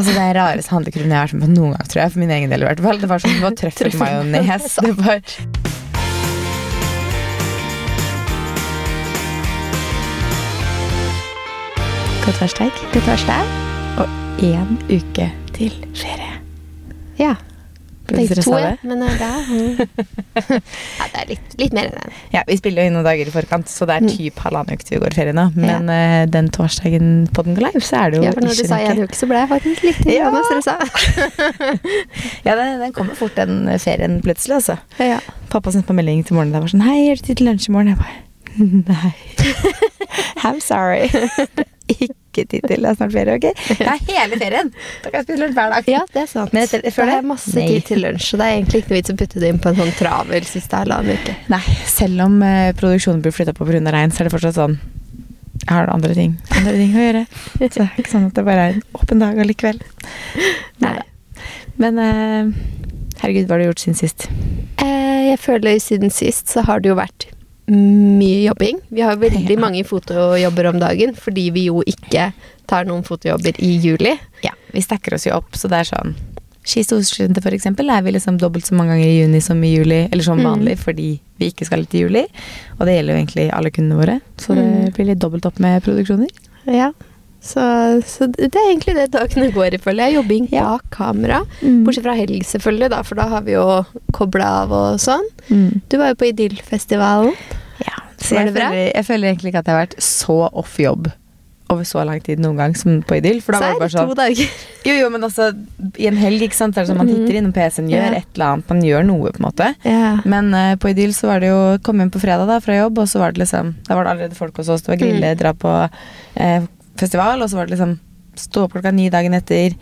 Altså Det er rareste handlekurven jeg har vært med på noen gang, tror jeg. For min egen del i hvert fall. Det var sånn, det var trøffelmajones. Det var God torsdag. God torsdag. Og én uke til ferie. Ja. Du Tenkte to, ja. Men eh, det er, mm. ja, det er litt, litt mer enn det. Ja, Vi spiller jo inn noen dager i forkant, så det er Mm. typ halvannen uke til vi går ferie nå. Men eh, den torsdagen på den går live, så er det jo Ja, for når du sa en uke, så ble jeg faktisk litt Ja. ja. stressa. Ja, den, den kommer fort, den ferien, plutselig. altså. Ja. Pappa sendte meg melding til morgenen der var sånn Hei, er det tid til lunsj i morgen? Jeg bare Nei. I'm sorry. Ikke til. Det er snart ferie, OK? Det er hele ferien! Da kan jeg spise lunsj hver dag. ja, det er sant. Men etter- før det er masse Nei. tid til lunsj, så det er egentlig ikke noe vits å putte det inn på en sånn travel siste halvannen uke. Nei, selv om eh, produksjonen blir flytta på pga. regn, så er det fortsatt sånn Jeg har andre ting, andre ting å gjøre. Så det er ikke sånn at det bare er en åpen dag allikevel. Nei. Men eh, herregud, hva har du gjort siden sist? Eh, jeg føler siden sist så har det jo vært mye jobbing. Vi har veldig Ja. mange fotojobber om dagen, fordi vi jo ikke tar noen fotojobber i juli. Ja, vi stacker oss jo opp, så det er sånn Ski Storsenter for eksempel er vi liksom dobbelt så mange ganger i juni som i juli, eller som Mm. vanlig, fordi vi ikke skal i juli. Og det gjelder jo egentlig alle kundene våre, så det Mm. blir litt dobbelt opp med produksjoner. Ja. Så, så det er egentlig det dagene går i, følge. Jobbing Ja. bak kamera. Mm. Bortsett fra helg, selvfølgelig, da, for da har vi jo kobla av og sånn. Mm. Du var jo på Idyllfestivalen. Ja, så Var jeg det bra? føler, jeg føler egentlig ikke at jeg har vært så off jobb over så lang tid noen gang som på Idyll. For da var det bare sånn to dager. Jo, jo, men altså i en helg, ikke sant, så er det sånn man Mhm. titter innom PC-en, gjør Ja. et eller annet, man gjør noe, på en måte. Ja. Men uh, på Idyll så var det jo Kom hjem på fredag da fra jobb, og så var det liksom Da var det allerede folk hos oss. Det var grille, Mm. dra på eh, festival, og så var det liksom Stå opp klokka ni dagen etter.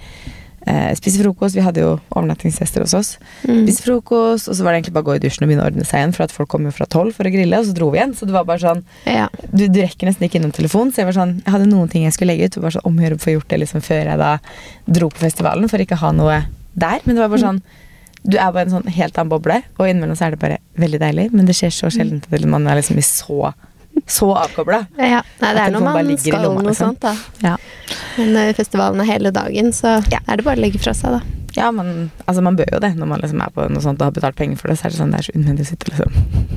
Eh, spise frokost. Vi hadde jo overnattingsgjester hos oss. Mm. Spise frokost, og så var det egentlig bare å gå i dusjen og begynne å ordne seg igjen, for at folk kom jo fra tolv for å grille, og så dro vi igjen. Så det var bare sånn ja. du, du rekker nesten ikke innom telefonen. så jeg var sånn Jeg hadde noen ting jeg skulle legge ut, og bare sånn omgjøre å få gjort det liksom før jeg da dro på festivalen, for ikke å ha noe der. Men det var bare sånn Du er bare en sånn helt annen boble, og innimellom så er det bare veldig deilig, men det skjer så sjelden at man er liksom i så så avkobla. ja. Nei, det er når man skal lomma, noe liksom. sånt, da. Ja. Men når festivalen er hele dagen, så Ja. er det bare å legge fra seg, da. Ja, men altså, man bør jo det når man liksom er på noe sånt og har betalt penger for det. Så er det sånn det er så unødvendig å sitte liksom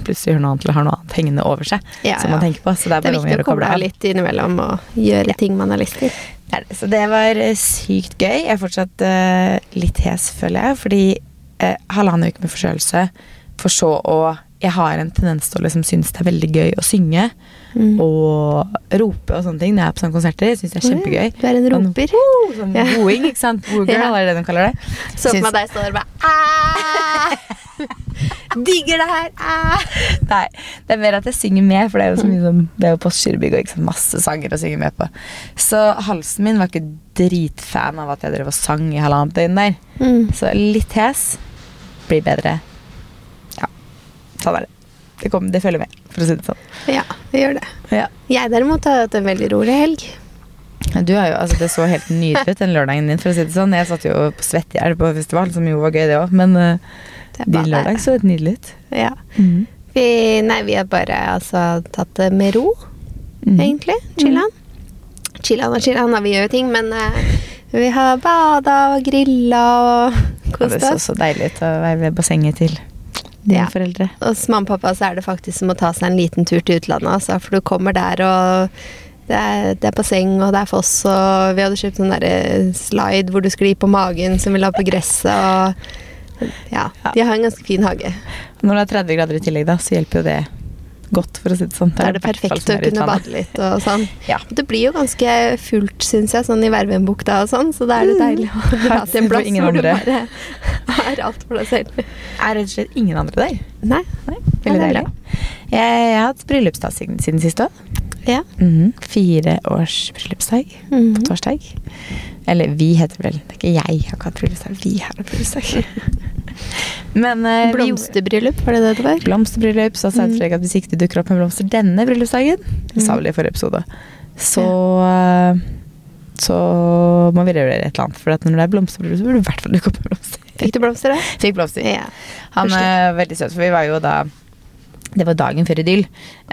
plutselig gjøre noe annet eller har noe annet hengende over seg Ja, som man tenker på. Så det er Det er viktig å koble av litt innimellom og gjøre ting man har lyst til. Så det var eh, sykt gøy. Jeg er fortsatt uh, litt hes, føler jeg, fordi uh, halvannen uke med forkjølelse, for så å Jeg har en tendens til å liksom synes det er veldig gøy å synge Mm. og rope og sånne ting når jeg er på sånne konserter. Jeg synes det er kjempegøy. Du er en Sånn, roper. Sånn, Sånn Ja. wooing, ikke sant? Woo girl Ja. er det de kaller det. Så på meg deg står der og bare «Ah!» Digger det her! ah!» Nei, det er mer at jeg synger med, for det er jo så mye som Det er jo Postgirobygg og sant, masse sanger å synge med på. Så halsen min var ikke dritfan av at jeg drev og sang i halvannet døgn der. Mm. Så litt hes blir bedre. Sånn er det. Det, kommer- det følger med, for å si det sånn. Ja, det gjør det. Ja. Jeg derimot har hatt en veldig rolig helg. Du har jo, altså Det så helt nydelig ut den lørdagen din. for å si det sånn Jeg satt jo på Svettehjelp på festival, som jo var gøy, det òg. Men uh, Det din lørdag så helt nydelig ut. Ja. Vi, nei, vi har bare altså, tatt det med ro, Mm. egentlig. Chilla'n. Chilla'n og chilla'n. Vi gjør jo ting, men uh, vi har bada og grilla og Ja, det så så deilig ut å være ved bassenget til dine Ja. foreldre. Hos mamma og pappa så er det faktisk som å ta seg en liten tur til utlandet. Altså, for du kommer der, og det er, det er basseng, og det er foss, og vi hadde kjøpt sånn derre slide hvor du sklir på magen som vi la på gresset, og ja, Ja. de har en ganske fin hage. Når det er 30 grader i tillegg, da, så hjelper jo det godt, for å si det sånn. Det er det perfekte perfekt å kunne bade litt og sånn. Ja. Det blir jo ganske fullt, syns jeg, sånn i Vervenbukta og sånn, så da er det deilig å dra til en plass hvor du bare har alt for deg selv. Er rett og slett ingen andre der. Nei. Nei, veldig deilig. Jeg, jeg har hatt bryllupsdag siden, siden sist òg. Ja. Fire års bryllupsdag Mhm. på torsdag. Eller vi heter det vel. Det er ikke jeg har ikke hatt bryllupsdag. Vi har hatt bryllupsdag. Men eh, Blomsterbryllup, var det det det var? blomsterbryllup, så sa jeg Fredrik at hvis ikke du dukker opp med blomster denne bryllupsdagen Det sa Mm. vel i forrige episode. Så eh, Så må vi revurdere et eller annet. For når det er blomsterbryllup, så burde du i hvert fall dukke opp med blomster. Fikk du blomster, da? Fikk blomster. Ja. Han er veldig søt, for vi var jo da det var dagen før Idyll,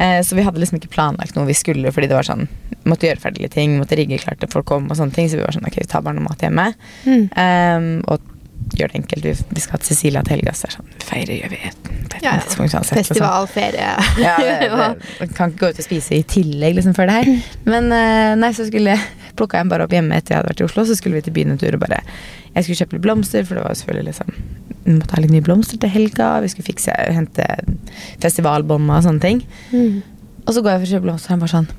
eh, så vi hadde liksom ikke planlagt noe vi skulle, fordi det var sånn Måtte gjøre ferdig litt ting, måtte rigge klart til folk kom og sånne ting. Så vi var sånn ok, vi tar bare noe mat hjemme. Mm. Um, og gjør det enkelt. Vi, vi skal til Cecilia til helga, så er sånn feirer gjør vi på et Ja, tidspunkt uansett. Festival, ferie. Ja, det, det, man kan ikke gå ut og spise i tillegg liksom før det her. Men eh, nei, så skulle plukka jeg bare opp hjemme etter jeg hadde vært i Oslo. Så skulle vi til byen en tur og bare Jeg skulle kjøpe litt blomster, for det var jo selvfølgelig liksom Vi måtte ha litt nye blomster til helga. Vi skulle fikse, hente festivalbånd og sånne ting. Mm. Og så går jeg for å kjøpe blomster, og han bare sånn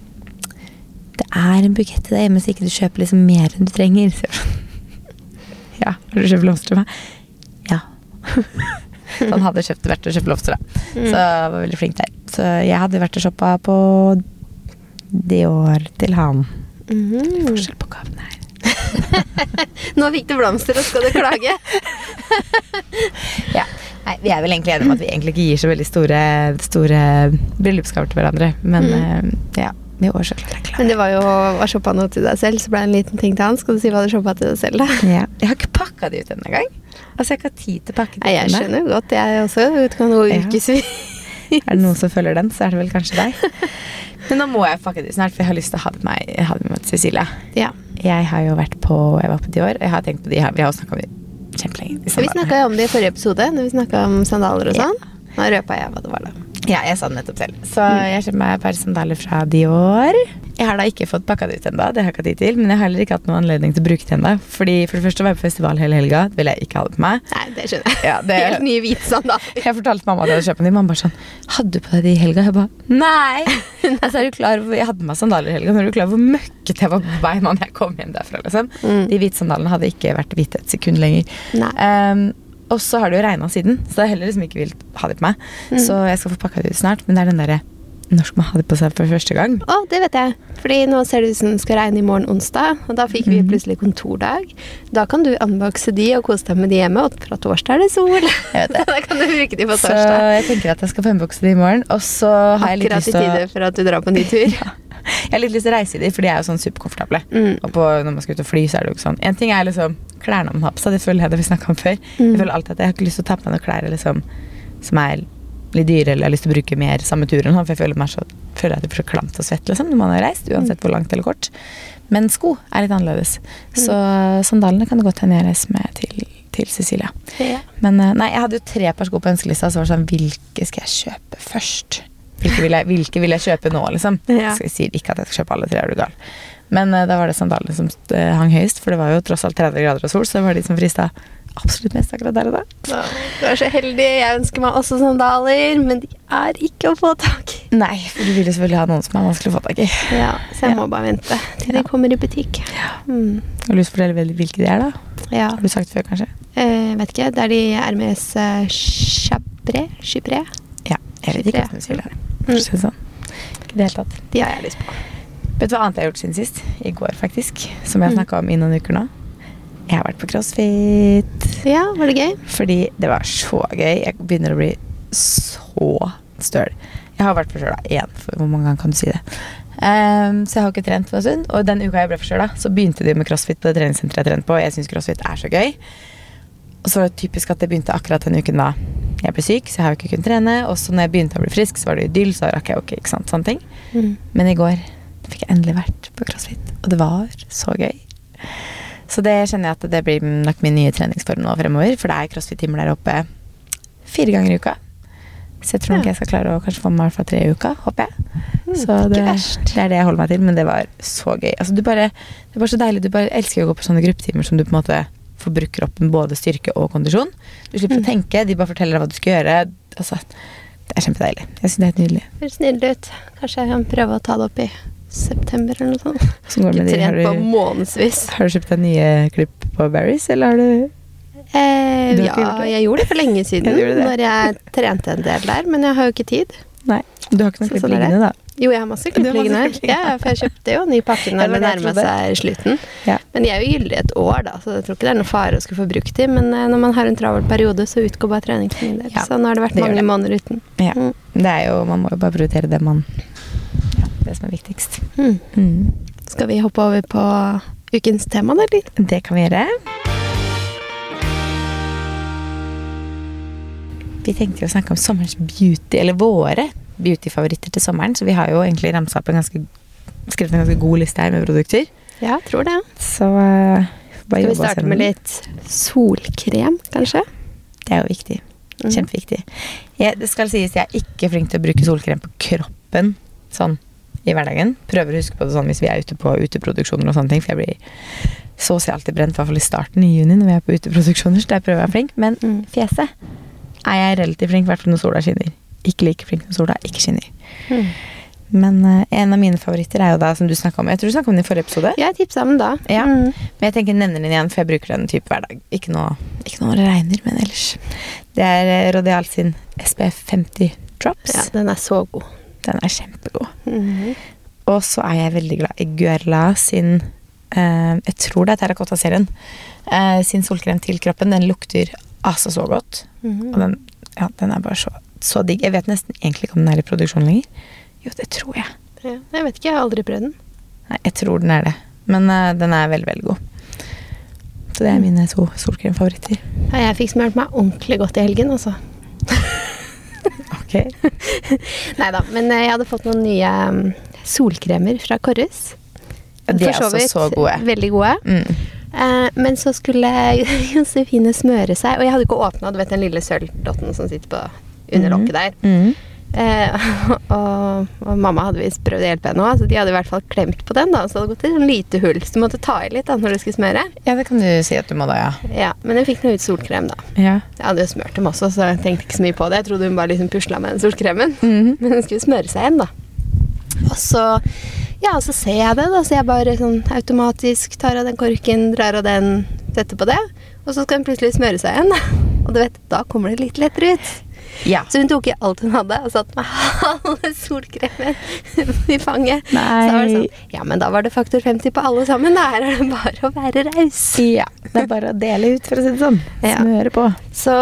Det er en bukett til deg hjemme, så ikke du kjøper liksom mer enn du trenger. Så Ja, har du kjøpt blomster til meg? Ja. så han hadde kjøpt, vært og kjøpt blomster, da. Så jeg var veldig flink der. Så jeg hadde vært og shoppa på Dior til han. er Forskjell på gavene her. Nå fikk du blomster, og skal du klage? Ja. Nei, vi er vel egentlig enige om at vi egentlig ikke gir så veldig store, store bryllupsgaver til hverandre. Men eh, ja, i år så klarer jeg Men det var jo å shoppe noe til deg selv, så ble det en liten ting til han. Skal du si hva du shoppa til deg selv, da? Ja. Jeg har ikke pakka det ut denne gang. Altså, jeg har ikke hatt tid til å pakke det jeg skjønner godt. Jeg også. Det kan gå Ja. ukevis. Er det noen som følger den, så er det vel kanskje deg. Men nå må jeg pakke det snart, for jeg har lyst til å ha det med meg, ha det med meg til Cecilia. Ja. Jeg har jo vært på Jeg var på Dior. Jeg har tenkt på de her. Vi har jo snakka om det kjempelenge. Liksom. Vi snakka om det i forrige episode, når vi snakka om sandaler og Ja. sånn. Nå røpa jeg hva det var, da. Ja, jeg sa det nettopp selv. Så jeg kjøper meg et par sandaler fra Dior. Jeg har da ikke fått pakka det ut ennå, det har jeg ikke hatt tid til. Men jeg har heller ikke hatt noen anledning til å bruke det ennå. Fordi for det første å være på festival hele helga. Det ville jeg ikke ha det på meg. Nei, det skjønner jeg. Ja, det- Helt nye hvite da. Jeg fortalte mamma at jeg hadde kjøpt dem. Mamma bare sånn Hadde du på deg de i helga? Jeg bare Nei! altså, er du klar over, Jeg hadde på meg sandaler i helga. Men er du klar over hvor møkkete jeg var på beina når jeg kom hjem derfra? Liksom? Mm. De hvite sandalene hadde ikke vært hvite et sekund lenger. Nei. Um, og så har det jo regna siden, så jeg heller liksom ikke vil ha det på meg. Mm. Så jeg skal få pakka det ut snart. Men det er den derre Når skal man ha det på seg for første gang? Å, det vet jeg. Fordi nå ser det ut som det skal regne i morgen onsdag, og da fikk vi Mhm. plutselig kontordag. Da kan du unboxe de og kose deg med de hjemme, og fra torsdag er det sol. Jeg vet det. da kan du bruke de på torsdag. Så jeg tenker at jeg skal få unboxe de i morgen. Og så har jeg litt Akkurat lyst i til å tide for at du drar på ny tur. Jeg har litt lyst til å reise i de, for de er jo sånn superkomfortable. Mm. Og på, når man skal ut og fly, så er det jo ikke sånn. En ting er liksom klærne man har på seg, det føler jeg det vi snakka om før. Mm. Jeg føler alltid at jeg har ikke lyst til å ta på meg noen klær liksom, som er litt dyre, eller jeg har lyst til å bruke mer samme turen, for jeg føler, så, føler at det blir så klamt og svett liksom, når man har reist, uansett hvor langt eller kort. Men sko er litt annerledes. Så sandalene kan det godt hende jeg reiser med til, til Cecilia. Ja. Men eh, nei, jeg hadde jo tre par sko på ønskelista, så var det sånn Hvilke skal jeg kjøpe først? Hvilke vil jeg, hvilke vil jeg kjøpe nå, liksom? Ja. Så jeg sier ikke at jeg skal kjøpe alle tre, er du gal. Men eh, da var det sandalene som eh, hang høyest, for det var jo tross alt 30 grader og sol, så det var de som frista absolutt mest akkurat der og da. Ja, Du er så heldig. Jeg ønsker meg også sandaler, men de er ikke å få tak i. Nei, for du vil jo selvfølgelig ha noen som er vanskelig å få tak i. Ja, så jeg Ja. må bare vente til Ja. de kommer i butikk. Mm. Har du lyst til å fortelle hvilke de er, da? Ja. Har du sagt før, kanskje? Eh, vet ikke. Det er de Hermes uh, Chabré? Chypré? Ja. Jeg vet ikke hva som sier det. For å si det sånn. Ikke i det hele tatt. De har jeg lyst på. Vet du hva annet jeg har gjort siden sist? I går, faktisk. Som jeg har snakka om i noen uker nå. Jeg har vært på crossfit. Ja, var det gøy? Fordi det var så gøy. Jeg begynner å bli så støl. Jeg har vært forkjøla igjen. For hvor mange ganger kan du si det? Um, så jeg har ikke trent på en stund. Og den uka jeg ble forkjøla, så begynte de med crossfit på det treningssenteret jeg trente på. Jeg syns crossfit er så gøy. Og så var det typisk at det begynte akkurat den uken da jeg ble syk, så jeg har jo ikke kunnet trene. Og så når jeg begynte å bli frisk, så var det idyll, så rakk jeg jo ikke, ikke sant, sånne ting. Mm. Men i går fikk jeg endelig vært på crossfit, og det var så gøy. Så det kjenner jeg at det blir nok min nye treningsform nå fremover. For det er crossfit-timer der oppe fire ganger i uka. Så jeg tror nok Ja. jeg skal klare å kanskje få med meg hvert fall tre i uka, håper jeg. Mm, Så det, det er det jeg holder meg til, men det var så gøy. Altså, du bare, det bare så deilig. Du bare elsker å gå på sånne gruppetimer som du på en måte får brukt kroppen både styrke og kondisjon. Du slipper Mm. å tenke, de bare forteller deg hva du skal gjøre. Altså, det er kjempedeilig. Jeg syns det er helt nydelig. Det Høres nydelig ut. Kanskje jeg kan prøve å ta det opp i september eller noe sånt. Hvordan går det med de? Har du, har du kjøpt deg nye klipp på Barry's, eller har du Eh, ja, jeg gjorde det for lenge siden. Det. når jeg trente en del der, men jeg har jo ikke tid. Nei. Du har ikke noe klipp sånn liggende, da? Jo, jeg har masse klipp liggende. Ja, for jeg kjøpte jo ny pakke når det jeg nærma seg slutten. Ja. Men de er jo gyldige et år, da, så jeg tror ikke det er noe fare å skulle få brukt de. Men eh, når man har en travel periode, så utgår bare trening for min del. Ja, så nå har det vært det mange måneder uten. Ja. Mm. Det er jo, man må jo bare prioritere det man Det som er viktigst. Mm. Mm. Skal vi hoppe over på ukens tema, eller? Det kan vi gjøre. vi tenkte jo å snakke om sommerens beauty, eller våre beautyfavoritter til sommeren. Så vi har jo egentlig ramsa opp en ganske, skrevet en ganske god liste her med produkter. Ja, tror det. Så uh, Skal vi starte med litt solkrem, kanskje? Det er jo viktig. Mhm. Kjempeviktig. Jeg, det skal sies jeg er ikke flink til å bruke solkrem på kroppen sånn i hverdagen. Prøver å huske på det sånn hvis vi er ute på uteproduksjoner og sånne ting, for jeg blir så å si alltid brent, i hvert fall i starten i juni når vi er på uteproduksjoner, så der prøver jeg å være flink. Men Mm. fjeset er jeg relativt flink, i hvert fall når sola skinner. Ikke like flink når sola ikke skinner. Mm. Men uh, en av mine favoritter er jo da, som du snakka om Jeg tror du snakka om den i forrige episode. Jeg tipsa om da. Ja. Mm. Men jeg tenker nevner den igjen, for jeg bruker den type hver dag. Ikke noe, ikke noe når det regner, men ellers. Det er Rodeal Rodial sin SPF 50 Drops. Ja, den er så god. Den er kjempegod. Mhm. Og så er jeg veldig glad i Guerla sin eh, Jeg tror det er terrakotta-serien. Eh, sin solkrem til kroppen. Den lukter altså så godt. Mhm. Og den, ja, den er bare så, så digg. Jeg vet nesten egentlig ikke om den er i produksjon lenger. Jo, det tror jeg. Ja, jeg vet ikke, jeg har aldri prøvd den. Nei, jeg tror den er det. Men uh, den er veldig, veldig god. Så det er mine to solkremfavoritter. Ja, jeg fikk smurt meg ordentlig godt i helgen, altså. Ok. Nei da, men eh, jeg hadde fått noen nye mm, solkremer fra Korres. De er altså så også så gode. Veldig gode. Mm. Eh, men så skulle Josefine smøre seg, og jeg hadde ikke åpna den lille sølvdotten som sitter på under Mhm. lokket der. Mm. Eh, og, og mamma hadde visst prøvd å hjelpe henne òg, så de hadde i hvert fall klemt på den. da, Så hadde gått et sånn lite hull, så du måtte ta i litt da når du skulle smøre. Ja, det kan du si at du må da, ja. Ja, Men jeg fikk nå ut solkrem, da. ja. Jeg hadde jo smurt dem også, så jeg tenkte ikke så mye på det. Jeg trodde hun bare liksom pusla med den solkremen. Mhm. Men hun skulle smøre seg igjen, da. Og så, ja, så ser jeg det, da. Så jeg bare sånn automatisk tar av den korken, drar av den, setter på det. Og så skal hun plutselig smøre seg igjen, da. Og du vet, da kommer det litt lettere ut. Ja. Så hun tok i alt hun hadde, og satt med halve solkremen i fanget. Nei. Så var det sånn Ja, men da var det faktor 50 på alle sammen. Da her er det bare å være raus. Ja. Det er bare å dele ut, for å si det sånn. Smøre på. Så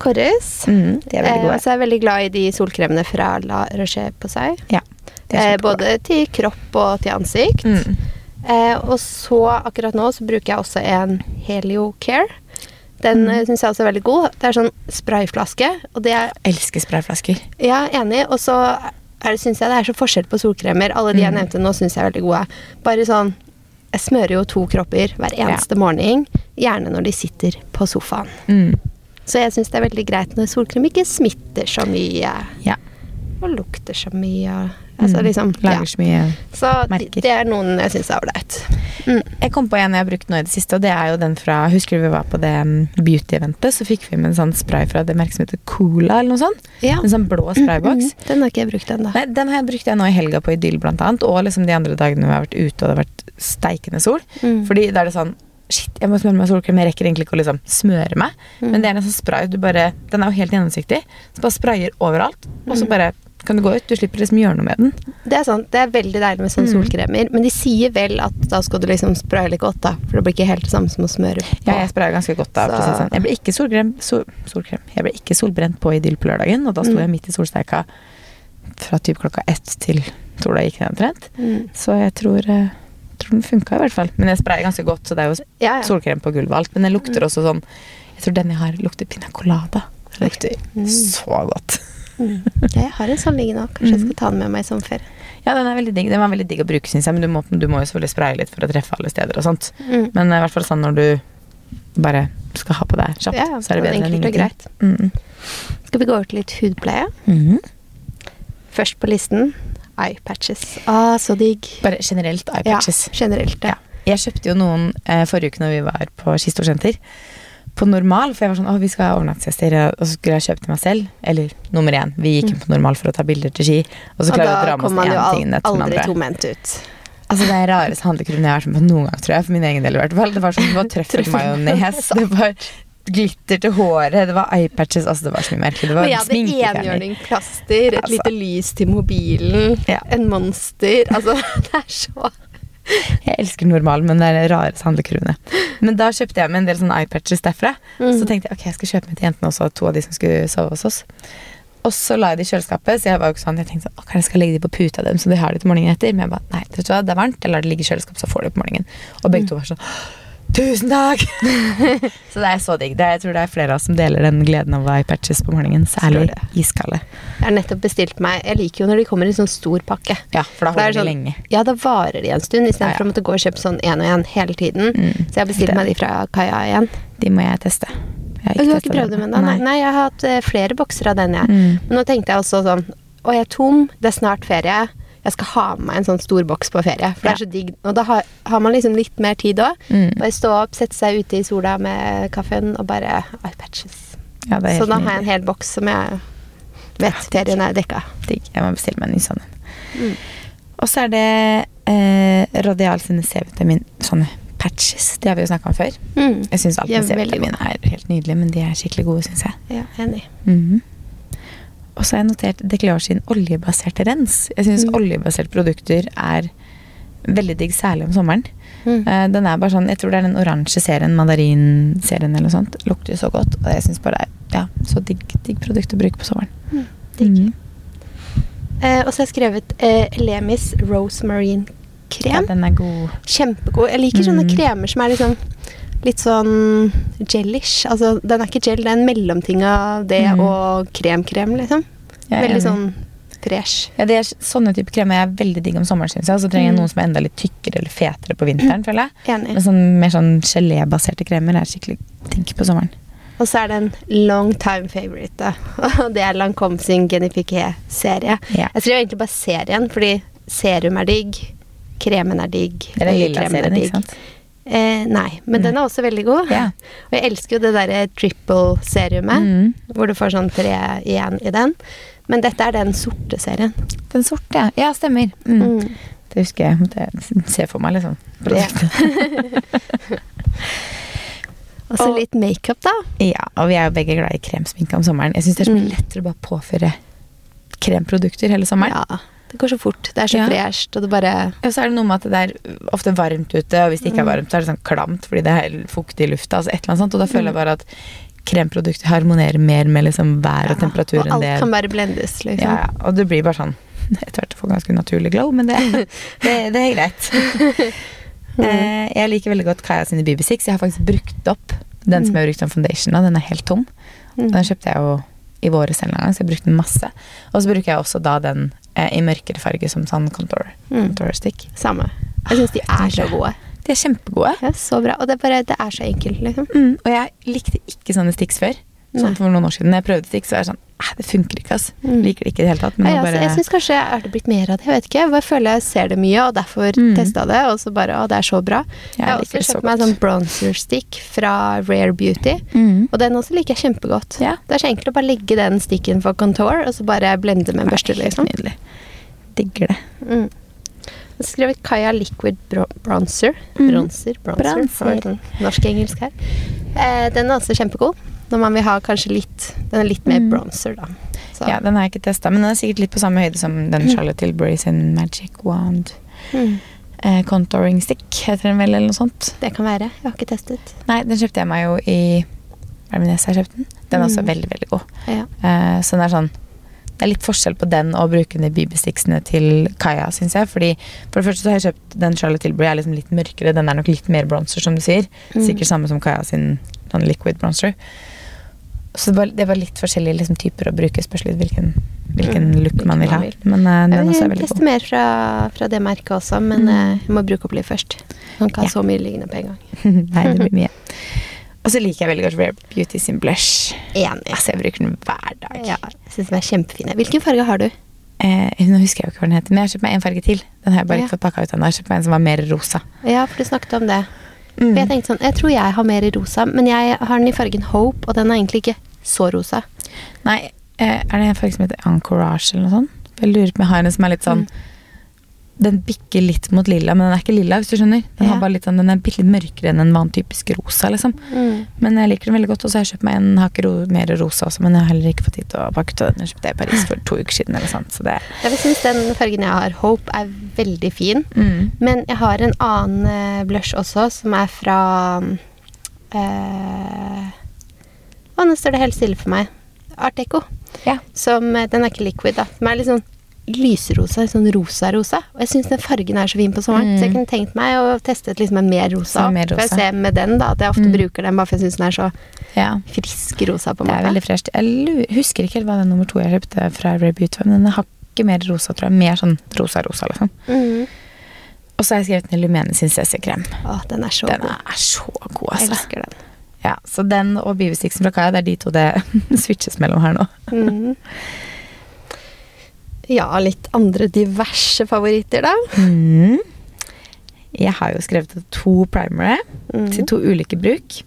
Kåres. Mm, de er veldig Eh, så er jeg veldig glad i de solkremene fra La Roche-Posay. Ja. er Eh, både til kropp og til ansikt. mm. Eh, og så akkurat nå så bruker jeg også en Helio Care. Den Mm. mm. syns jeg også er veldig god. Det er sånn sprayflaske, og det er Elsker sprayflasker. er enig. Og så er det- syns jeg det er så forskjell på solkremer. Alle de jeg Mm. nevnte nå, syns jeg er veldig gode. Bare sånn Jeg smører jo to kropper hver eneste morgen, gjerne når de sitter på sofaen. Mm. Så jeg syns det er veldig greit når solkrem ikke smitter så mye Ja. og lukter så mye. Altså Mm. liksom. Lager så mye Så merker. det er noen jeg syns er ålreit. Mm. Jeg kom på en jeg har brukt nå i det siste, og det er jo den fra Husker du vi var på det mm, beauty-eventet? Så fikk vi med en sånn spray fra det merket som heter Cola, eller noe sånt. Ja. En sånn blå sprayboks. Mm, Den har ikke jeg brukt ennå. Den har jeg brukt jeg nå i helga på Idyll, blant annet. Og liksom de andre dagene vi har vært ute og det har vært steikende sol. Mm. Fordi da er det sånn Shit, jeg må smøre meg solkrem. Jeg rekker egentlig ikke å liksom smøre meg. Mm. Men det er en sånn spray. Du bare, den er jo helt gjennomsiktig. Så bare sprayer overalt. Og så Mm. bare kan du gå ut. Du slipper liksom gjøre noe med den. Det er sant, det er veldig deilig med sånne Mm. solkremer. Men de sier vel at da skal du liksom spraye litt godt, da. For det blir ikke helt det samme som å smøre på. Ja, jeg sprayer ganske godt da. Så- sånn. Jeg ble ikke solkrem, sol, solkrem. Jeg ble ikke solbrent på Idyll på lørdagen, og da sto Mm. jeg midt i solsteika fra typ klokka ett til sola gikk ned omtrent. Mm. Så jeg tror, eh, tror den funka i hvert fall. Men jeg sprayer ganske godt, så det er jo Ja, ja. solkrem på gulvet og alt. Men den lukter også sånn Jeg tror den jeg har, lukter pina colada. Det lukter Mm. så godt. Mm. jeg har en sånn liggende òg. Kanskje jeg Mm. skal ta den med meg i sommerferie. Ja, den er veldig digg. Den var veldig digg å bruke, syns jeg, men du må, du må jo selvfølgelig spraye litt for å treffe alle steder og sånt. Mm. Men eh, i hvert fall sånn når du bare skal ha på deg kjapt, Ja, så er det bedre enn ingenting. Mm. Skal vi gå over til litt hudpleie? Mm. Først på listen eye patches. Ah, så digg. Bare generelt eye patches. Ja, generelt, ja. Jeg kjøpte jo noen eh, forrige uke når vi var på Kistosenter. På normal, for jeg var sånn, å vi skal ha overnattingsgjester, og så skulle jeg kjøpe til meg selv. Eller nummer én, vi gikk inn på normal for å ta bilder til Ski, og så klarer vi å dra med oss én ting etter den andre. tomhendt ut. Altså Det er rareste handlekurven jeg har vært med på noen gang, tror jeg. For min egen del i hvert fall. Det var sånn, det var trøffelmajones, det var glitter til håret, det var eyepatches Altså det var så mye merkelig. Det var var jeg hadde enhjørning plaster, et Altså. lite lys til mobilen, Ja. en monster Altså, det er så Jeg elsker normal, men det er de rareste handlekurvene. Men da kjøpte jeg meg en del sånne eyepatches derfra. Mm. Så tenkte jeg ok, jeg skal kjøpe meg til jentene også, to av de som skulle sove hos oss. Og så la jeg det i kjøleskapet, så jeg var jo ikke sånn, jeg tenkte sånn, ok, jeg skal legge de på puta dem, så de har det til morgenen etter. Men jeg bare, nei, vet du hva, det er varmt, jeg lar det ligge i kjøleskapet, så får de det på morgenen. Og begge Mm. to var sånn, Tusen takk! så det er så digg. Det er, jeg tror det er flere av oss som deler den gleden av eye patches på morgenen. Særlig iskalde. Jeg har nettopp bestilt meg Jeg liker jo når de kommer i sånn stor pakke. Ja, for da er holder de sånn- lenge. Ja, da varer de en stund, istedenfor Ja, ja. å måtte gå og kjøpe sånn én og én hele tiden. Mm. Så jeg har bestilt meg de fra Kaja igjen. De må jeg teste. Jeg Du har ikke prøvd dem ennå? Nei. Nei, jeg har hatt eh, flere bokser av den, jeg. Mm. Men nå tenkte jeg også sånn Å, jeg er tom, det er snart ferie. Jeg skal ha med meg en sånn stor boks på ferie. For det er så digg. Og da har, har man liksom litt mer tid òg. Mm. Bare stå opp, sette seg ute i sola med kaffen og bare eye patches. Ja, det er Så da har jeg en hel boks som jeg vet ferien er dekka. Digg. Jeg må bestille meg en ny sånn. Mm. Og så er det eh, Rodial sine C-vitamin sånne patches. De har vi jo snakka om før. Mm. Jeg syns alt er med C-vitamin er helt nydelig, men de er skikkelig gode, syns jeg. Ja, enig. Mhm. Og så har jeg notert Declar sin oljebaserte rens. Jeg syns Mm. oljebaserte produkter er veldig digg, særlig om sommeren. Mm. Uh, den er bare sånn, Jeg tror det er den oransje serien, mandarinserien eller noe sånt. Lukter så godt. Og jeg syns bare det er ja, så digg, digg produkt å bruke på sommeren. Mm. Digg. Eh, og så har jeg skrevet uh, Lemis Rosemarine Ja, krem. den er god. Kjempegod. Jeg liker sånne Mm. kremer som er liksom litt sånn gelish. Altså, den er ikke gel, det er en mellomting av det Mm. og krem-krem, liksom. Veldig sånn fresh. Ja, det er Sånne type kremer er veldig digg om sommeren, syns jeg. Så trenger jeg Mm. noen som er enda litt tykkere eller fetere på vinteren, føler jeg. Enig. Men sånn, mer sånn gelébaserte kremer er skikkelig digg på sommeren. Og så er det en long time favorite. Og det er Lancome sin Genifique-serie. Ja. Jeg skriver egentlig bare serien, fordi serum er digg, kremen er digg, Det er den lilla serien, ikke sant? Eh, nei, men mm. den er også veldig god. Yeah. Og jeg elsker jo det derre triple-serumet, Mm. hvor du får sånn tre igjen i den. Men dette er den sorte serien. Den sorte, ja. Ja, stemmer. Mm. Mm. Det husker jeg. Måtte jeg se for meg, liksom. Og så litt makeup, da. Ja, og vi er jo begge glad i kremsminke om sommeren. Jeg syns det er så mye Mm. lettere å bare påføre kremprodukter hele sommeren. Ja, det går så fort. Det er så Ja. fresht, og det bare Ja, så er det noe med at det er ofte varmt ute, og hvis det ikke er Mm. varmt, så er det sånn klamt fordi det er fuktig i lufta. Altså et eller annet sånt, og da føler jeg Mm. bare at kremprodukter harmonerer mer med liksom vær og Ja, temperatur Og alt det kan bare blendes, liksom. ja, ja, Og det blir bare sånn etter hvert får ganske naturlig glow, men det, det, det er greit. Mm. Eh, jeg liker veldig godt Kaja sine BB6. Jeg har faktisk brukt opp den som jeg har brukt som foundation. Da. Den er helt tom. Den kjøpte jeg jo i våre selv en gang, så jeg brukte den masse. Og så bruker jeg også da den eh, i mørkere farge som sånn contour, Mm. contour stick. Samme. Jeg syns de er så gode. De er kjempegode. Ja, så bra. Og det er bare Det er så enkelt, liksom. Mm. Og jeg likte ikke sånne sticks før. Sånn for noen år siden. Jeg prøvde stikk, så er jeg sånn det funker ikke, ass. Mm. Liker det ikke i det hele tatt. Men Nei, altså, bare jeg syns kanskje er det blitt mer av det. Jeg vet ikke. Jeg føler jeg ser det mye, og derfor Mm. testa det. Og så bare Å, det er så bra. Jeg har også kjøpt meg en sånn bronzer stick fra Rare Beauty. Mm. Og den også liker jeg kjempegodt. Ja. Det er så enkelt å bare legge den sticken for contour, og så bare blende med en børste, liksom. Nydelig. Digger det. Mm. Jeg har skrevet Kaja Liquid Bronzer. Mm. Bronzer. Bronzer. Bronzer. Sånn Norsk-engelsk her. Eh, den er også kjempegod. Når man vil ha kanskje litt Den er litt mer Mm. bronzer, da. Så, Ja, Den har jeg ikke testa, men den er sikkert litt på samme høyde som den Charlotte Tilbury sin Magic Wand mm, eh, contouring stick, heter den vel, eller noe sånt. det kan være. Jeg har ikke testet. Nei, den kjøpte jeg meg jo i Hva er det jeg har kjøpt den? Den er også Mm. veldig, veldig god. Ja. Eh, så den er sånn Det er litt forskjell på den og bruke de BB-sticksene til Kaja, syns jeg. Fordi For det første så har jeg kjøpt den Charlotte Tilbury, er liksom litt mørkere. Den er nok litt mer bronzer, som du sier. Mm. Sikkert samme som Kaja sin sånn liquid bronzer. Så det var, det var litt forskjellige liksom, typer å bruke, spørs litt hvilken, hvilken Mm, look man vil ha. Men uh, den Jeg også er veldig god. mer fra, fra det merket også, men Mm. eh, jeg må bruke opp litt først. Man kan Ja. så mye liggende på en gang. Nei, det blir mye. Og så liker jeg veldig godt Rare Beauty sin blush. Enig. Altså, jeg bruker den hver dag. Ja, jeg synes den er kjempefine. Hvilken farge har du? Eh, nå husker jeg jo ikke hva den heter, men jeg har kjøpt meg en farge til. Den har jeg bare Ja. ikke fått pakka ut ennå. Jeg har kjøpt meg en som var mer rosa. Ja, for du snakket om det. Mm. For jeg tenkte sånn, jeg tror jeg har mer i rosa, men jeg har den i fargen Hope, og den er egentlig ikke så rosa. Nei, eh, er det en farge som heter Anchorage eller noe sånt? Jeg lurer på om jeg har en som er litt sånn Mm. Den bikker litt mot lilla, men den er ikke lilla, hvis du skjønner. Den, Ja. litt sånn, den er bitte litt mørkere enn en vanlig typisk rosa, liksom. Men jeg liker den veldig godt, og så har jeg kjøpt meg en hake ro mer rosa også, men jeg har heller ikke fått tid til å pakke ut den. Jeg kjøpte i Paris for to uker siden, eller sånt, så det Jeg syns den fargen jeg har, Hope, er veldig fin. mm. Men jeg har en annen eh, blush også, som er fra øh... Å, nå står det helt stille for meg. Art Deco. Ja. Som, eh, den er ikke liquid, da. Som er litt sånn lyserosa, sånn rosa-rosa. Og jeg syns den fargen er så fin på sommeren, så jeg kunne tenkt meg å teste et liksom en mer rosa. Mer rosa. For jeg ser med den da, at jeg ofte bruker den bare for jeg syns den er så Ja. frisk rosa. på en Det er veldig fresht. Jeg husker ikke helt hva den nummer to jeg kjøpte fra Rare Beauty men den har ikke mer rosa, tror jeg. Mer sånn rosa-rosa, liksom. Mm. Og så har jeg skrevet ned Lumene sin CC-krem. Den er så Den god. er så god, Jeg altså. elsker den. Ja, så den og Bivestiksen fra Kaja, det er de to det switches mellom her nå. Mhm. Ja, litt andre diverse favoritter, da. Mm. Jeg har jo skrevet to primere mm. til to ulike bruk.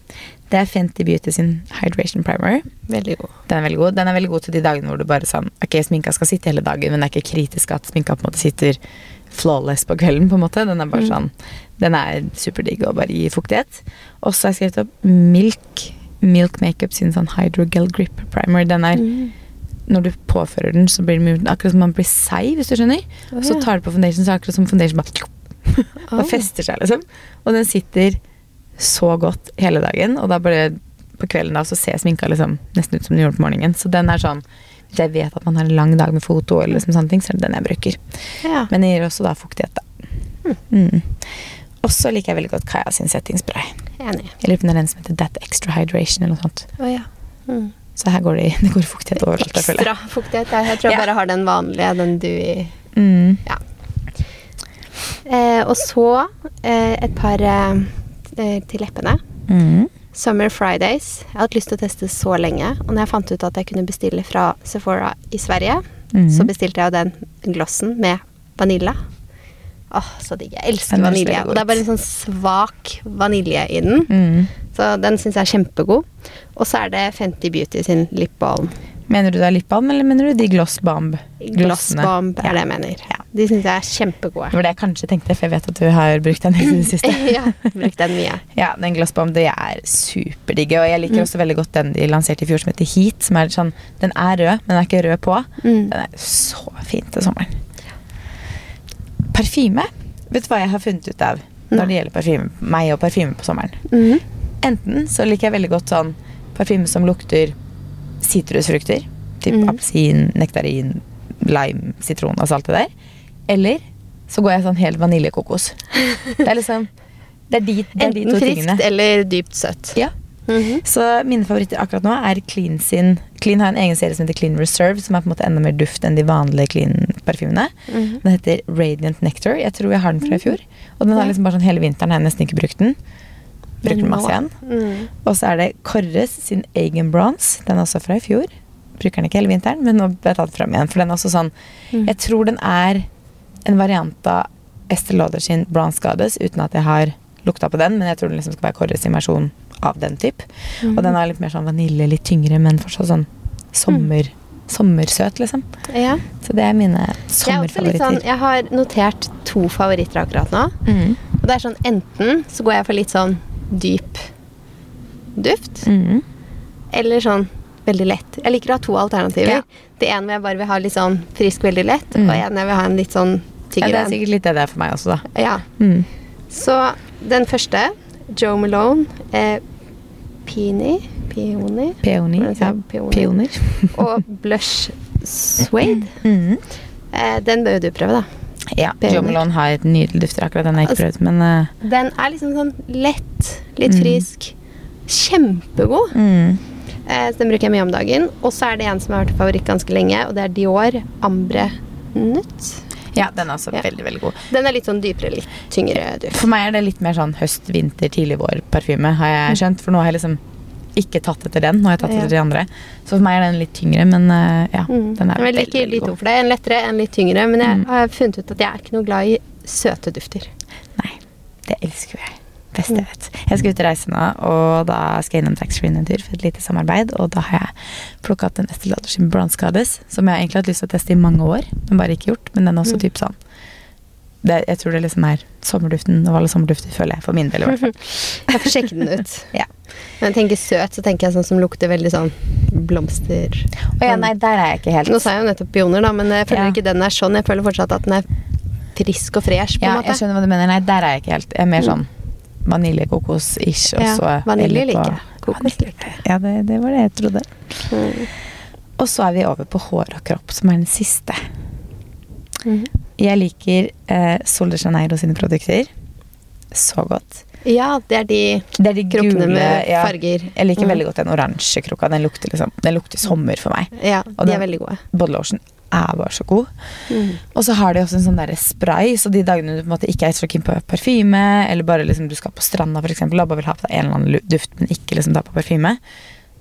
Det er Fenty Beauty sin Hydration Primer. Veldig god. Den er veldig god. Den er veldig god til de dagene hvor du bare sånn Ok, sminka skal sitte hele dagen, men det er ikke kritisk at sminka på en måte sitter flawless på kvelden, på en måte. Den er bare Mm. sånn Den er superdigg og bare gir fuktighet. Og så har jeg skrevet opp Milk Milk Makeup sin sånn Hydrogel Grip Primer. Den er Mhm. Når du påfører den, så blir det akkurat som man blir seig, hvis du skjønner. Å, Så tar du på foundation, så er det akkurat som foundation bare oh. og fester seg, liksom. Og den sitter så godt hele dagen, og da bare på kvelden da så ser sminka liksom nesten ut som den gjorde på morgenen. Så den er sånn Hvis jeg vet at man har en lang dag med foto, eller liksom sånne ting, så er det den jeg bruker. Ja. Men den gir også da fuktighet, da. Mm. Og så liker jeg veldig godt Kaja sin settingspray. Enig. Jeg lurer på om det er den som heter That Extra Hydration, eller noe sånt. Oh, ja. Mhm. Så her går det, det går fuktighet overalt. Ekstra fuktighet. Jeg, tror jeg bare har den vanlige, den du i Mm. Ja. Eh, og så eh, et par eh, eh, til leppene. Mm. Summer Fridays. Jeg har hatt lyst til å teste så lenge. Og når jeg fant ut at jeg kunne bestille fra Sephora i Sverige, mm. så bestilte jeg jo den glossen med vanilla. Åh, så digg. Jeg elsker vanilje. Og det er bare en sånn svak vanilje i den. Mm. Så den syns jeg er kjempegod. Og så er det Fenty Beauty sin lipbalm. Mener du det er lipbalm, eller mener du de gloss bomb? Gloss balm er det jeg mener. Ja. De syns jeg er kjempegode. Det var det jeg kanskje tenkte, for jeg vet at du har brukt den i det siste. ja, brukt den mye. Ja, den Glossbomb, det er superdigge. Og jeg liker Mm. også veldig godt den de lanserte i fjor som heter Heat. Som er sånn, den er rød, men den er ikke rød på. Mm. Den er så fin til sommeren. Parfyme. Vet du hva jeg har funnet ut av når det gjelder parfyme? Meg og parfyme på sommeren. Mhm. Enten så liker jeg veldig godt sånn parfyme som lukter sitrusfrukter. Typ mm. appelsin, nektarin, lime, sitron, altså alt det der. Eller så går jeg sånn helt vaniljekokos. Det er liksom Det er de, det er de Enten to friskt tingene. eller dypt søtt. Ja. Mhm. Så mine favoritter akkurat nå er Clean sin Clean har en egen serie som heter Clean Reserve, som er på en måte enda mer duft enn de vanlige Clean-parfymene. Mhm. Den heter Radiant Nectar. Jeg tror jeg har den fra i fjor. Og den har liksom bare sånn hele vinteren har jeg nesten ikke brukt den. Bruker den masse igjen. Mm. Og så er det Korres sin egen Bronze. Den er også fra i fjor. Bruker den ikke hele vinteren, men nå ble jeg tatt frem igjen. For den er også sånn Mm. Jeg tror den er en variant av Estée Lauder sin Bronze Goddess, uten at jeg har lukta på den, men jeg tror den liksom skal være sin versjon av den type. Mm. Og den er litt mer sånn vanilje, litt tyngre, men fortsatt sånn sommer, sommersøt, liksom. Ja. Så det er mine Jeg, er sommerfavoritter. sånn, jeg har notert to favoritter akkurat nå. Mm. Og det er sånn enten så går jeg for litt sånn dyp duft, Mm. eller sånn veldig lett. Jeg liker å ha to alternativer. Ja. Det ene hvor jeg bare vil ha litt sånn frisk, veldig lett, Mm. og en jeg vil ha en litt sånn Ja, det er sikkert litt det det er for meg også, da. Ja. Mm. Så den første, Joe Malone, eh, Peony, Peony, Peony. Ja, peoner. og Blush Suede. Mm. Eh, den bør jo du prøve, da. Ja, Jomelon Jo Malone har et nydelig dufter. Akkurat den har jeg ikke Altså- prøvd, men uh, Den er liksom sånn lett, litt Mm. frisk. Kjempegod. mm. Eh, så den bruker jeg mye om dagen. Og så er det en som har vært favoritt ganske lenge, og det er Dior Ambre Nutt. Ja, den er også Ja. veldig, veldig god. Den er litt sånn dypere, litt tyngre duft. For meg er det litt mer sånn høst, vinter, tidlig vår-parfyme, har jeg skjønt. For nå har jeg liksom ikke tatt etter den, nå har jeg tatt etter de andre. Så for meg er den litt tyngre, men eh, ja, Mm. den er jeg liker veldig veldig god. for det. En lettere, en litt tyngre. Men jeg Mm. har funnet ut at jeg er ikke noe glad i søte dufter. Nei, det elsker jeg. Best jeg vet. Jeg skal ut og reise nå, og da skal jeg innom taxfree en tur for et lite samarbeid. Og da har jeg plukka opp den Estée Lauder sin Bronze Goddess, som jeg egentlig har hatt lyst til å teste i mange år, men bare ikke gjort. Men den er også Mm. typ sånn det, Jeg tror det liksom er sommerduften og alle sommerdufter, føler jeg. For min del, i hvert fall. Jeg får sjekke den ut. Ja. Når jeg tenker søt, så tenker jeg sånn som lukter veldig sånn blomster. Å ja, nei, der er jeg ikke helt. Nå sa jeg jo nettopp pioner, da, men jeg føler Ja. ikke den er sånn. Jeg føler fortsatt at den er frisk og fresh, på Ja, en jeg skjønner hva du mener. Nei, der er jeg ikke helt. Jeg er mer sånn vanilje-kokos-ish. Ja, så vanilje liker jeg. Kokos liker jeg. Ja, det, det var det jeg trodde. Mm. Og så er vi over på hår og kropp, som er den siste. Mhm. Jeg liker eh, Sol de Janeiro sine produkter så godt. Ja, det er de Det er de krukkene med ja. farger. Jeg liker mm. veldig godt den oransje krukka. Den lukter, liksom, den lukter sommer for meg. Ja, Og de den- er veldig gode. Body lotion er bare så god. Mm. Og så har de også en sånn der spray, så de dagene du på en måte ikke er så keen på parfyme, eller bare liksom du skal på stranda for eksempel, og bare vil ha på deg en eller annen duft, men ikke liksom ta på parfyme,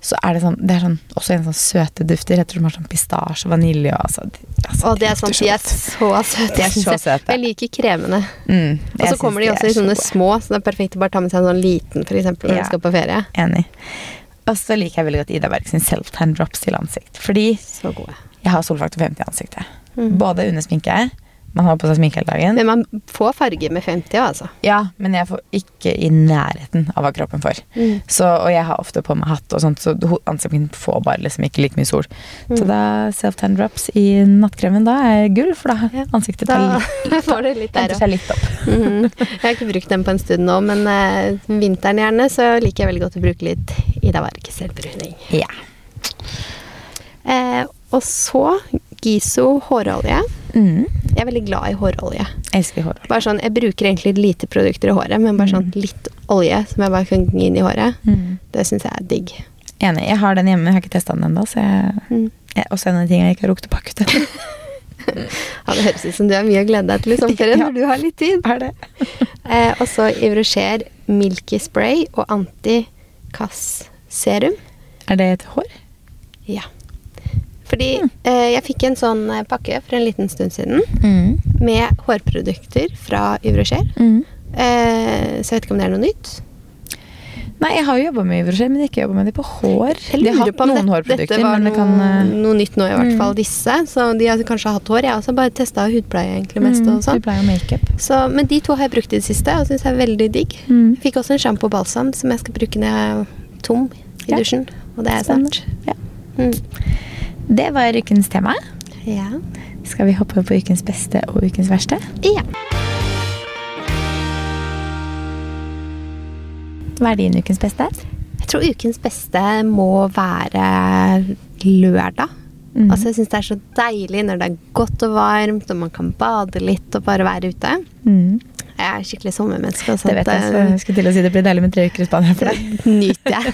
så er det sånn, det er sånn, også en sånn søte dufter. Jeg tror de har sånn pistasje, vanilje og altså, altså Å, det er sånn, de er så søte. De er så søte. Jeg liker kremene. Mm, Og så kommer de også i sånne så små, så det er perfekt å bare ta med seg en sånn liten, for eksempel, når Ja. du skal på ferie. Enig. Og så liker jeg veldig godt Ida Berg sin self-tan drops til ansikt. Fordi Så jeg har solfaktor 50 i ansiktet. Mm. Både under sminke, man har på seg sminke hele dagen. Men man får farge med 50 altså. Ja, men jeg får ikke i nærheten av hva kroppen får. Mm. Så, og jeg har ofte på meg hatt og sånt, så ansiktet mitt får bare liksom ikke like mye sol. Mm. Så da self-tan drops i nattkremen, da er gull, for da Ja. ansiktet Da tar litt, får det litt der seg litt opp. Mhm. Jeg har ikke brukt den på en stund nå, men uh, vinteren gjerne så liker jeg veldig godt å bruke litt Ida Varg selvbruning. Ja. Eh, og så Giso hårolje. Mm. Jeg er veldig glad i hårolje. Elsker hårolje. Bare sånn, Jeg bruker egentlig lite produkter i håret, men bare sånn litt olje som jeg bare kan gi inn i håret. Mm. Det syns jeg er digg. Enig. Jeg har den hjemme, jeg har ikke testa den ennå, så jeg, Mm. jeg også en av de tingene jeg ikke har rukket å pakke ut. Ja, Det høres ut som du har mye å glede deg til i sommerferien Ja. når du har litt tid. Er det? Eh, og så Ivrocher Milky Spray og Anti-Cass Serum. Er det et hår? Ja. Fordi eh, jeg fikk en sånn eh, pakke for en liten stund siden Mm. med hårprodukter fra Ivrocher. Mm. Eh, så jeg vet ikke om det er noe nytt. Nei, jeg har jo jobba med Ivrocher, men ikke jobba med de på hår. Jeg de har lurer på om noen det, hårprodukter, dette var men det kan eh, noe nytt nå, i hvert Mm. fall disse. Så de har kanskje hatt hår. Jeg har også bare testa hudpleie egentlig mest. mm, og sånn. Hudpleie og makeup. Så, men de to har jeg brukt i det siste og syns er veldig digg. Mm. Jeg fikk også en sjampo og balsam som jeg skal bruke når jeg er tom i Ja. dusjen. Og det er Spennende. snart. Ja. Mm. Det var ukens tema. Ja. Skal vi hoppe på ukens beste og ukens verste? ja. Hva er din ukens beste? Jeg tror ukens beste må være lørdag. Mm. Altså Jeg syns det er så deilig når det er godt og varmt, og man kan bade litt og bare være ute. Mm. Jeg er skikkelig sommermenneske. og Det vet jeg, så jeg skulle til å si det blir deilig med tre uker i Spania for deg. det nyter jeg.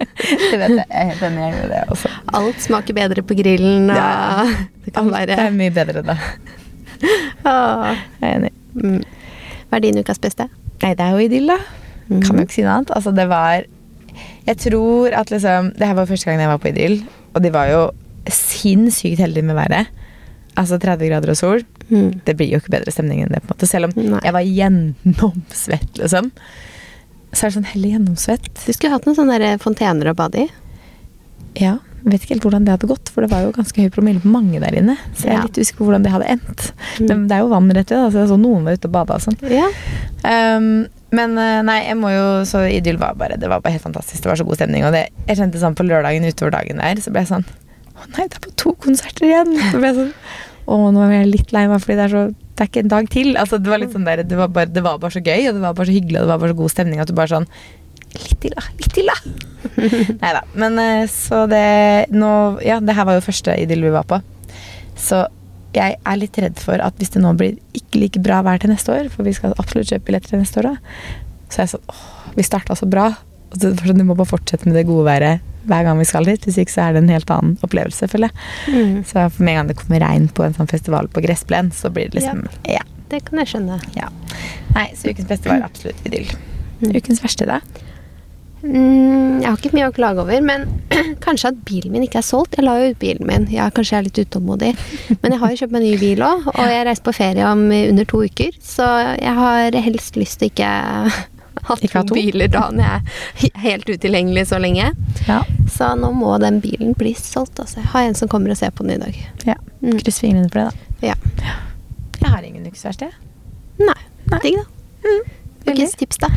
det vet jeg. Jeg er helt enig i det også. Alt smaker bedre på grillen, Ja. det være er mye bedre da. Åh. Jeg er enig. Mm. Hva er din ukas beste? Nei, det er jo idyll, da. Mm. Kan jo ikke si noe annet. Altså, det var Jeg tror at liksom Det her var første gang jeg var på idyll, og de var jo sinnssykt heldige med været. Altså 30 grader og sol. Mm. Det blir jo ikke bedre stemning enn det, på en måte. Selv om Nei. jeg var gjennomsvett, liksom. Så er det sånn heller gjennomsvett. Du skulle hatt noen sånne fontener å bade i. Ja, vet ikke helt hvordan det hadde gått, for det var jo ganske høy promille på mange der inne. Så jeg er Ja. litt usikker på hvordan det hadde endt. Mm. Men det er jo vann rett ved, så jeg så noen var ute og bada og sånn. Ja. Um, men eh, nei, jeg må jo Så Idyll var bare Det var bare helt fantastisk. Det var så god stemning. Og det, jeg kjente sånn på lørdagen utover dagen der, så ble jeg sånn Å nei, det er på to konserter igjen! Så ble jeg sånn Å, nå er jeg litt lei meg, fordi det er så Det er ikke en dag til. Altså, det var sånn der Det var bare, det var bare så gøy, og det var bare så hyggelig, og det var bare så god stemning at du bare sånn Litt til, da. Litt til, da. nei da. Men eh, så det Nå Ja, det her var jo første Idyll vi var på. Så jeg er litt redd for at hvis det nå blir ikke like bra vær til neste år, for vi skal absolutt kjøpe billetter til neste år, da, så er jeg sånn åh, vi starta så bra. Og så sånn, Du må bare fortsette med det gode været hver gang vi skal dit. Hvis ikke så er det en helt annen opplevelse, føler jeg. Mm. Så for med en gang det kommer regn på en sånn festival på gressplen, så blir det liksom Ja. Det kan jeg skjønne. ja. Nei, så ukens beste var absolutt idyll. Mm. Ukens verste, da? Mm, jeg har ikke mye å klage over, men kanskje at bilen min ikke er solgt. Jeg la jo ut bilen min. Ja, kanskje jeg er litt utålmodig. Men jeg har jo kjøpt meg ny bil òg, og jeg reiser på ferie om under to uker. Så jeg har helst lyst til ikke ha Ikke to to? biler da når jeg er helt utilgjengelig så lenge. Ja. Så nå må den bilen bli solgt. Altså. Jeg har en som kommer og ser på den i dag. ja. Mm. Kryss fingrene for det, da. Ja. Jeg har ingen luksusverksted. Nei. Nei. Digg, da. Mm. Tips, da.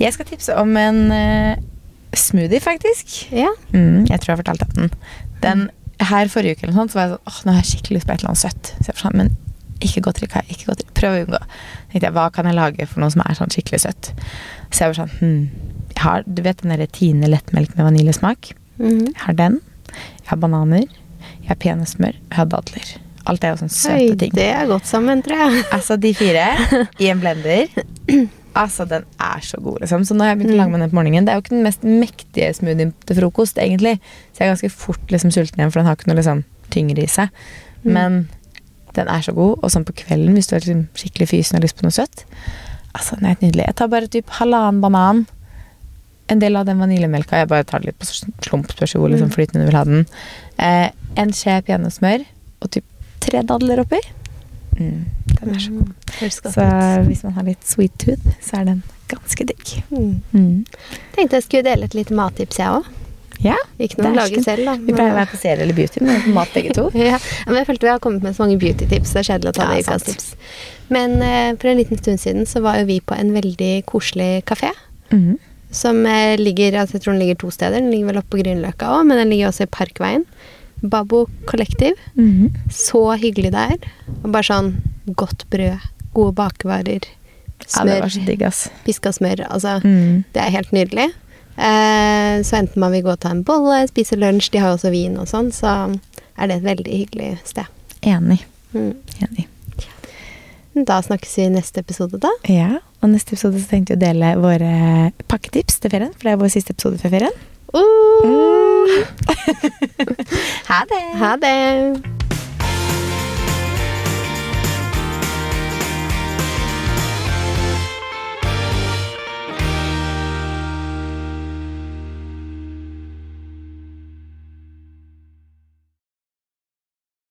Jeg skal tipse om en uh, smoothie, faktisk. Ja. Mm, jeg tror jeg har om den. den her forrige uke eller noe sånt, så var jeg sånn åh, nå har jeg skikkelig lyst på et eller annet søtt. Så jeg var sånn, men ikke godteri, Kai. Ikke godteri. Prøv å unngå. Så tenkte jeg, hva kan jeg lage for noe som er sånn skikkelig søtt? Så jeg var sånn hm, jeg har, Du vet den derre Tine lettmelk med vaniljesmak? Mhm. Jeg har den. Jeg har bananer, jeg har peanøttsmør, jeg har dadler. Alt er jo sånne søte Oi, ting. det er godt sammen, tror jeg. Altså, de fire i en blender. Altså, den er så god, liksom. Så nå har jeg begynt å lage meg den på morgenen. Det er jo ikke den mest mektige smoothien til frokost, egentlig. Så jeg er ganske fort liksom sulten igjen, for den har ikke noe liksom tyngre i seg. Men den er så god. Og sånn på kvelden, hvis du er liksom skikkelig fysen og har lyst på noe søtt. Altså, den er helt nydelig. Jeg tar bare typ halvannen banan. En del av den vaniljemelka. Jeg bare tar det litt på slump, spørs hvor liksom, flytende du vil ha den. Eh, en skje peanøttsmør og typ tre dadler oppi. Mm, den er så god. Mm, Så hvis man har litt sweet tooth, så er den ganske digg. Mm. Mm. Tenkte jeg skulle dele et lite mattips, jeg òg. Ja, Ikke noe lage selv, da. vi pleier å være på serie eller beauty, men på mat begge to. ja, men jeg følte vi har kommet med så mange beauty-tips. Det er kjedelig å ta Ja, det i Men uh, for en liten stund siden så var jo vi på en veldig koselig kafé. Mm. Som eh, ligger altså Jeg tror den ligger to steder. Den ligger vel oppe på Grünerløkka òg, men den ligger også i Parkveien. Babbo Kollektiv. Mhm. Så hyggelig det er. Og bare sånn godt brød, gode bakevarer, Ja, smør, digg, ass. piska smør. Altså, Mm. det er helt nydelig. Eh, så enten man vil gå og ta en bolle, spise lunsj, de har jo også vin og sånn, så er det et veldig hyggelig sted. Enig. Mm. Enig. Da snakkes vi i neste episode, da. Ja, og neste episode så tenkte vi å dele våre pakketips til ferien, for det er vår siste episode før ferien. Uh, Ha det! ha det!